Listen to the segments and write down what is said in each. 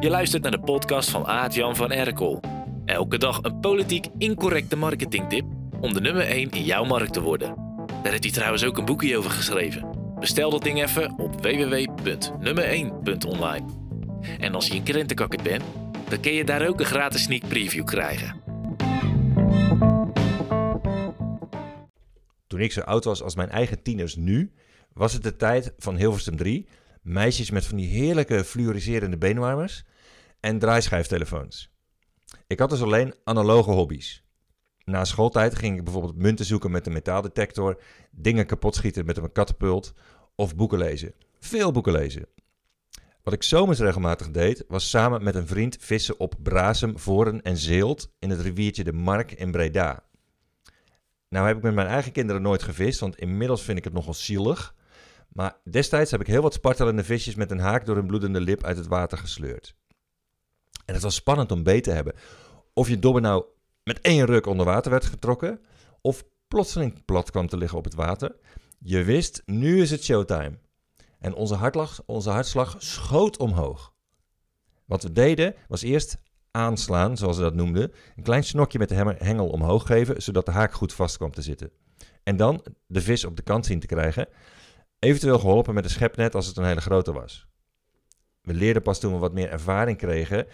Je luistert naar de podcast van Aart-Jan van Erkel. Elke dag een politiek incorrecte marketingtip om de nummer 1 in jouw markt te worden. Daar heeft hij trouwens ook een boekje over geschreven. Bestel dat ding even op www.nummer1.online. En als je een krentenkakker bent, dan kun je daar ook een gratis sneak preview krijgen. Toen ik zo oud was als mijn eigen tieners nu, was het de tijd van Hilversum 3. Meisjes met van die heerlijke fluoriserende beenwarmers en draaischijftelefoons. Ik had dus alleen analoge hobby's. Na schooltijd ging ik bijvoorbeeld munten zoeken met een metaaldetector, dingen kapot schieten met een katapult of boeken lezen. Veel boeken lezen. Wat ik zomers regelmatig deed, was samen met een vriend vissen op Brasem, Voren en Zeelt in het riviertje de Mark in Breda. Nou heb ik met mijn eigen kinderen nooit gevist, want inmiddels vind ik het nogal zielig. Maar destijds heb ik heel wat spartelende visjes met een haak door hun bloedende lip uit het water gesleurd. En het was spannend om beet te hebben. Of je dobber nou met één ruk onder water werd getrokken, of plotseling plat kwam te liggen op het water. Je wist, nu is het showtime. En onze hartslag, onze hartslag schoot omhoog. Wat we deden was eerst aanslaan, zoals ze dat noemden. Een klein snokje met de hengel omhoog geven, zodat de haak goed vast kwam te zitten. En dan de vis op de kant zien te krijgen. Eventueel geholpen met een schepnet als het een hele grote was. We leerden pas toen we wat meer ervaring kregen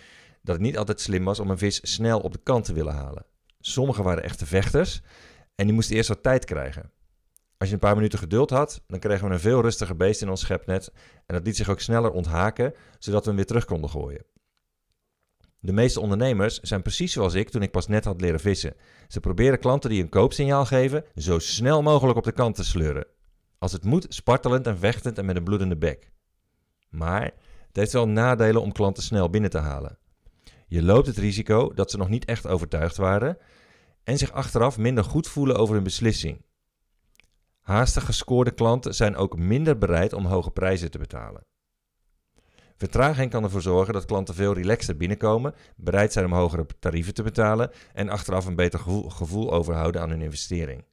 dat het niet altijd slim was om een vis snel op de kant te willen halen. Sommigen waren echte vechters en die moesten eerst wat tijd krijgen. Als je een paar minuten geduld had, dan kregen we een veel rustiger beest in ons schepnet en dat liet zich ook sneller onthaken, zodat we hem weer terug konden gooien. De meeste ondernemers zijn precies zoals ik toen ik pas net had leren vissen. Ze proberen klanten die een koopsignaal geven zo snel mogelijk op de kant te sleuren. Als het moet, spartelend en vechtend en met een bloedende bek. Maar het heeft wel nadelen om klanten snel binnen te halen. Je loopt het risico dat ze nog niet echt overtuigd waren en zich achteraf minder goed voelen over hun beslissing. Haastig gescoorde klanten zijn ook minder bereid om hoge prijzen te betalen. Vertraging kan ervoor zorgen dat klanten veel relaxter binnenkomen, bereid zijn om hogere tarieven te betalen en achteraf een beter gevoel, overhouden aan hun investering.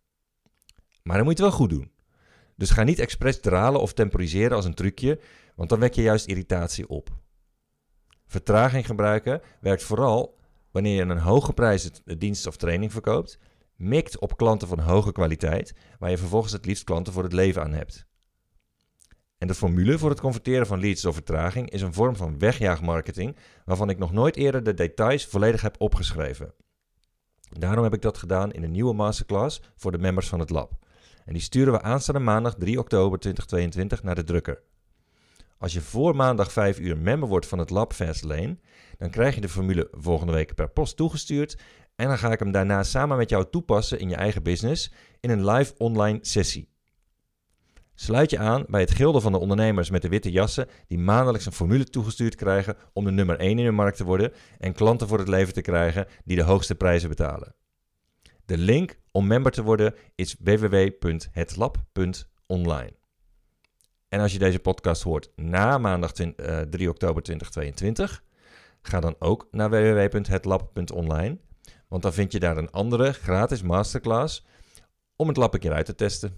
Maar dan moet je het wel goed doen. Dus ga niet expres dralen of temporiseren als een trucje, want dan wek je juist irritatie op. Vertraging gebruiken werkt vooral wanneer je een hoge prijs dienst of training verkoopt, mikt op klanten van hoge kwaliteit, waar je vervolgens het liefst klanten voor het leven aan hebt. En de formule voor het converteren van leads door vertraging is een vorm van wegjaagmarketing waarvan ik nog nooit eerder de details volledig heb opgeschreven. Daarom heb ik dat gedaan in een nieuwe masterclass voor de members van het lab. En die sturen we aanstaande maandag 3 oktober 2022 naar de drukker. Als je voor maandag 5 uur member wordt van het Lab Fastlane, dan krijg je de formule volgende week per post toegestuurd en dan ga ik hem daarna samen met jou toepassen in je eigen business in een live online sessie. Sluit je aan bij het gilde van de ondernemers met de witte jassen die maandelijks een formule toegestuurd krijgen om de nummer 1 in de markt te worden en klanten voor het leven te krijgen die de hoogste prijzen betalen. De link om member te worden is www.hetlab.online. En als je deze podcast hoort na maandag 3 eh, oktober 2022, ga dan ook naar www.hetlab.online, want dan vind je daar een andere gratis masterclass om het lab een keer uit te testen.